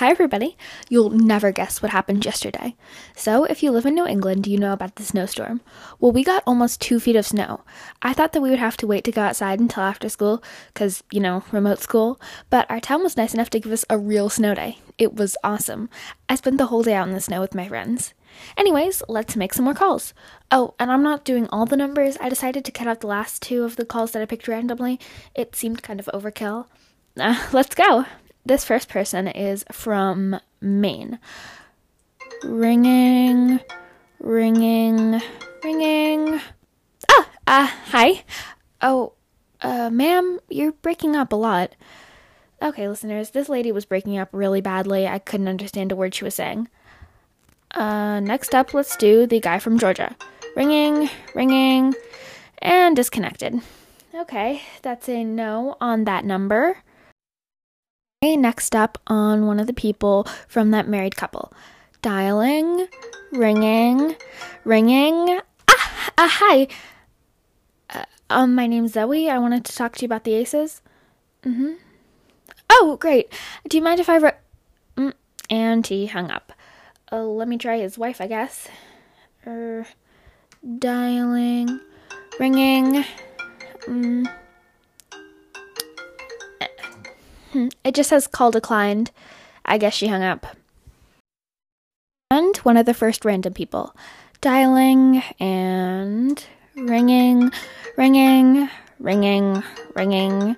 Hi, everybody. You'll never guess what happened yesterday. So, if you live in New England, you know about the snowstorm. Well, we got almost two feet of snow. I thought that we would have to wait to go outside until after school, because, you know, remote school, but our town was nice enough to give us a real snow day. It was awesome. I spent the whole day out in the snow with my friends. Anyways, let's make some more calls. Oh, and I'm not doing all the numbers. I decided to cut out the last two of the calls that I picked randomly. It seemed kind of overkill. Uh, let's go this first person is from Maine. Ringing, ringing, ringing. Ah, uh, hi. Oh, uh, ma'am, you're breaking up a lot. Okay, listeners, this lady was breaking up really badly. I couldn't understand a word she was saying. Uh, next up, let's do the guy from Georgia. Ringing, ringing, and disconnected. Okay, that's a no on that number. Next up on one of the people from that married couple. Dialing, ringing, ringing. Ah, uh, hi. Uh, um, my name's Zoe. I wanted to talk to you about the aces. Mm-hmm. Oh, great. Do you mind if I re- mm, and he hung up. Uh, let me try his wife, I guess. Er, dialing, ringing. Mm. It just says call declined. I guess she hung up. And one of the first random people. Dialing and ringing, ringing, ringing, ringing,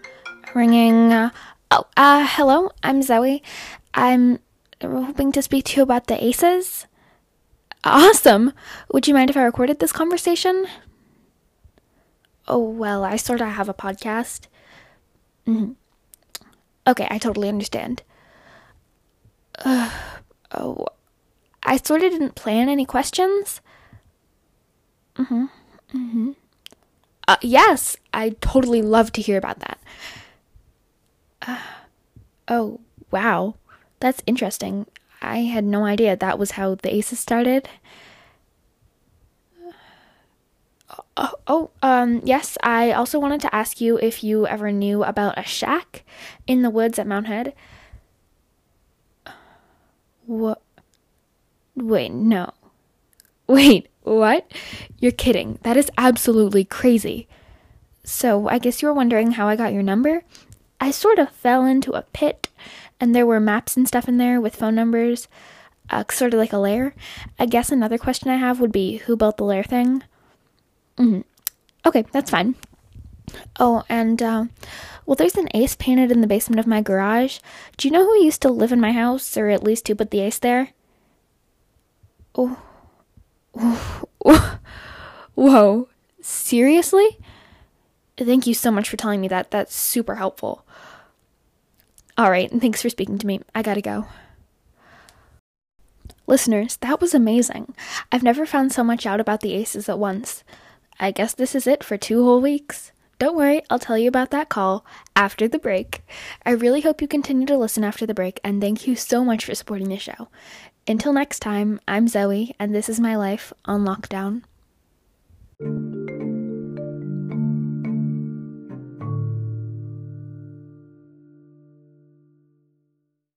ringing. Oh, uh, hello, I'm Zoe. I'm hoping to speak to you about the aces. Awesome! Would you mind if I recorded this conversation? Oh, well, I sort of have a podcast. Mm-hmm. Okay, I totally understand. Uh, oh, I sort of didn't plan any questions. Mm-hmm. Mm-hmm. Uh, yes, I totally love to hear about that. Uh, oh, wow. That's interesting. I had no idea that was how the Aces started. Oh, oh, um, yes, I also wanted to ask you if you ever knew about a shack in the woods at Mount Hood. What? Wait, no. Wait, what? You're kidding. That is absolutely crazy. So, I guess you were wondering how I got your number? I sort of fell into a pit, and there were maps and stuff in there with phone numbers, uh, sort of like a lair. I guess another question I have would be who built the lair thing? Mm-hmm. Okay, that's fine. Oh, and uh, well, there's an ace painted in the basement of my garage. Do you know who used to live in my house, or at least who put the ace there? Oh, whoa, seriously? Thank you so much for telling me that. That's super helpful. All right, and thanks for speaking to me. I gotta go. Listeners, that was amazing. I've never found so much out about the aces at once. I guess this is it for two whole weeks. Don't worry, I'll tell you about that call after the break. I really hope you continue to listen after the break, and thank you so much for supporting the show. Until next time, I'm Zoe, and this is my life on lockdown.